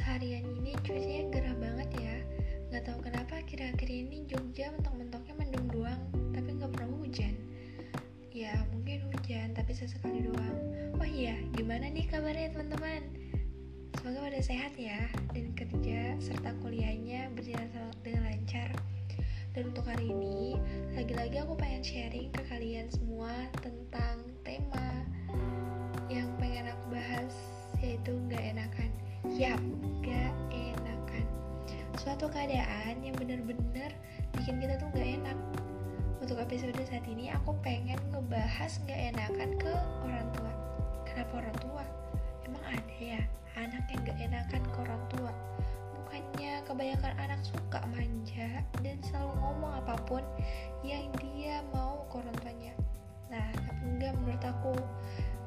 Seharian ini cuacanya gerah banget ya. Gak tahu kenapa akhir-akhir ini Jogja mentok-mentoknya mendung doang Tapi gak pernah hujan. Ya mungkin hujan tapi sesekali doang. Oh iya gimana nih kabarnya teman-teman? Semoga pada sehat ya Dan kerja serta kuliahnya berjalan dengan lancar. Dan untuk hari ini Lagi-lagi aku pengen sharing ke kalian semua Tentang tema Yang pengen aku bahas Yaitu gak enakan. Yap, Suatu keadaan yang bener-bener bikin kita tuh gak enak Untuk episode saat ini aku pengen ngebahas gak enakan ke orang tua Kenapa orang tua? Emang ada ya anak yang gak enakan ke orang tua? Bukannya kebanyakan anak suka manja dan selalu ngomong apa pun yang dia mau ke orang tuanya Nah, tapi enggak menurut aku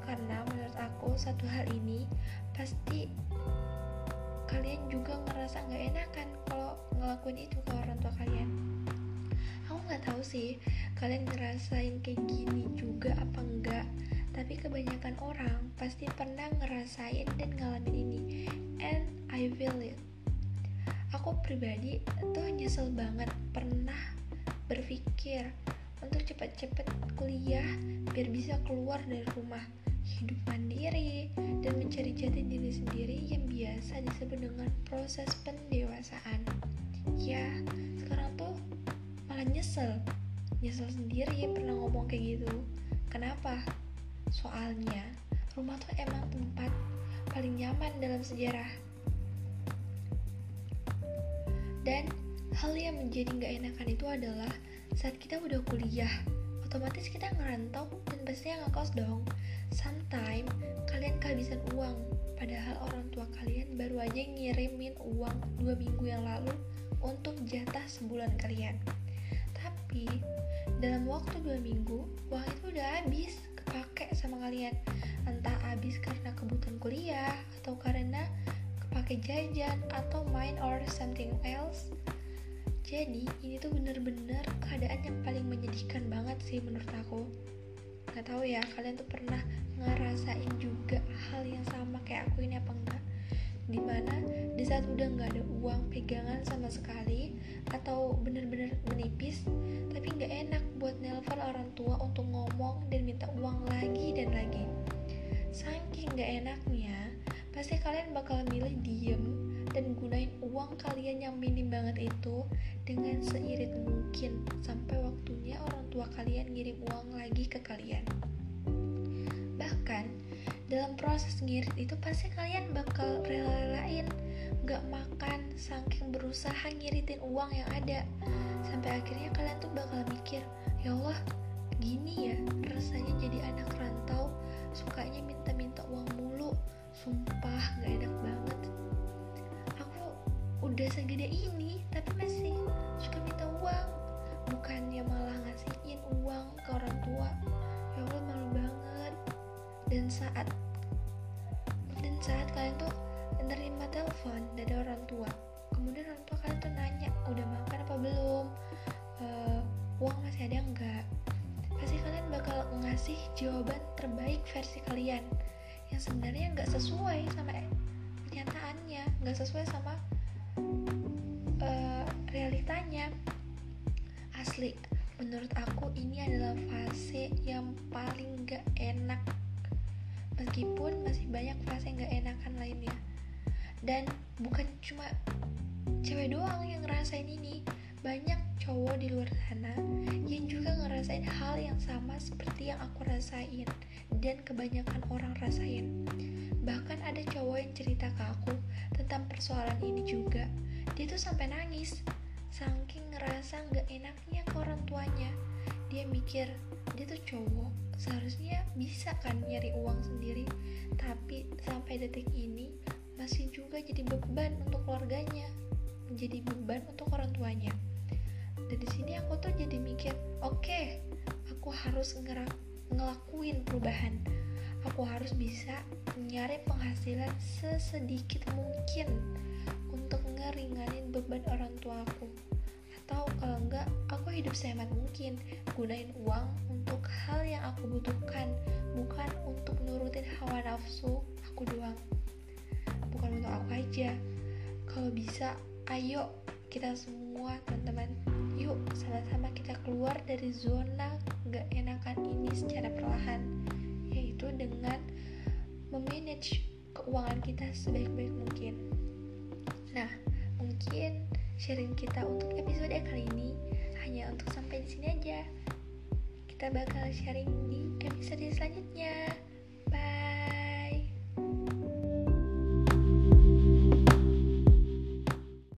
Karena menurut aku satu hal ini pasti kalian juga ngerasa nggak enakan ngelakuin itu ke orang tua kalian. Aku nggak tahu sih kalian ngerasain kayak gini juga apa enggak. Tapi kebanyakan orang pasti pernah ngerasain dan ngalamin ini. And I feel it. Aku pribadi tuh nyesel banget pernah berpikir untuk cepat-cepat kuliah biar bisa keluar dari rumah. Hidup mandiri dan mencari jati diri sendiri yang biasa disebut dengan proses pendewasaan. Nyesel. Nyesel sendiri pernah ngomong kayak gitu. Kenapa? Soalnya rumah tuh emang tempat paling nyaman dalam sejarah. Dan hal yang menjadi nggak enakan itu adalah saat kita udah kuliah, otomatis kita ngerantau dan pastinya ngekos dong Sometimes kalian kehabisan uang, padahal orang tua kalian baru aja ngirimin uang dua minggu yang lalu untuk jatah sebulan kalian. Tapi dalam waktu dua minggu, uang itu udah habis kepake sama kalian. Entah habis karena kebutuhan kuliah, atau karena kepake jajan, atau main or something else. Jadi ini tuh bener-bener keadaan yang paling menyedihkan banget sih menurut aku nggak tahu ya kalian tuh pernah ngerasain juga hal yang sama kayak aku ini apa enggak di mana di saat udah nggak ada uang pegangan sama sekali atau bener-bener menipis orang tua untuk ngomong dan minta uang lagi dan lagi saking nggak enaknya pasti kalian bakal milih diem dan gunain uang kalian yang minim banget itu dengan seirit mungkin sampai waktunya orang tua kalian ngirim uang lagi ke kalian. Bahkan dalam proses ngirit itu pasti kalian bakal rela-relain gak makan saking berusaha ngiritin uang yang ada sampai akhirnya kalian tuh bakal mikir udah segede ini tapi masih suka minta uang. Bukannya malah ngasihin uang ke orang tua. Ya Allah malu banget. Dan saat dan saat kalian tuh menerima telepon dari orang tua kemudian orang tua kalian tuh nanya udah makan apa belum? Uh, uang masih ada enggak pasti kalian bakal ngasih jawaban terbaik versi kalian yang sebenarnya nggak sesuai sama kenyataannya nggak sesuai sama uh, realitanya asli menurut aku ini adalah fase yang paling gak enak. Meskipun masih banyak fase yang gak enakan lainnya. Dan bukan cuma cewek doang yang ngerasain ini banyak cowok di luar sana yang juga ngerasain hal yang sama seperti yang aku rasain dan kebanyakan orang rasain. Bahkan ada cowok yang cerita ke aku tentang persoalan ini juga. Dia tuh sampai nangis. Saking ngerasa nggak enaknya ke orang tuanya. Dia mikir dia tuh cowok. Seharusnya bisa kan nyari uang sendiri. Tapi sampai detik ini masih juga jadi beban untuk keluarganya. Menjadi beban untuk orang tuanya dan di sini aku tuh jadi mikir oke okay, aku harus ngelakuin perubahan. Aku harus bisa nyari penghasilan sesedikit mungkin untuk ngeringanin beban orang tua aku. Atau kalau enggak aku hidup sehemat mungkin gunain uang untuk hal yang aku butuhkan bukan untuk nurutin hawa nafsu aku doang. Bukan untuk aku aja. Kalau bisa ayo kita semua teman-teman. Yuk sama-sama kita keluar dari zona gak enakan ini secara perlahan yaitu dengan memanage keuangan kita sebaik-baik mungkin. Nah mungkin sharing kita untuk episode kali ini hanya untuk sampai di sini aja. Kita bakal sharing di episode selanjutnya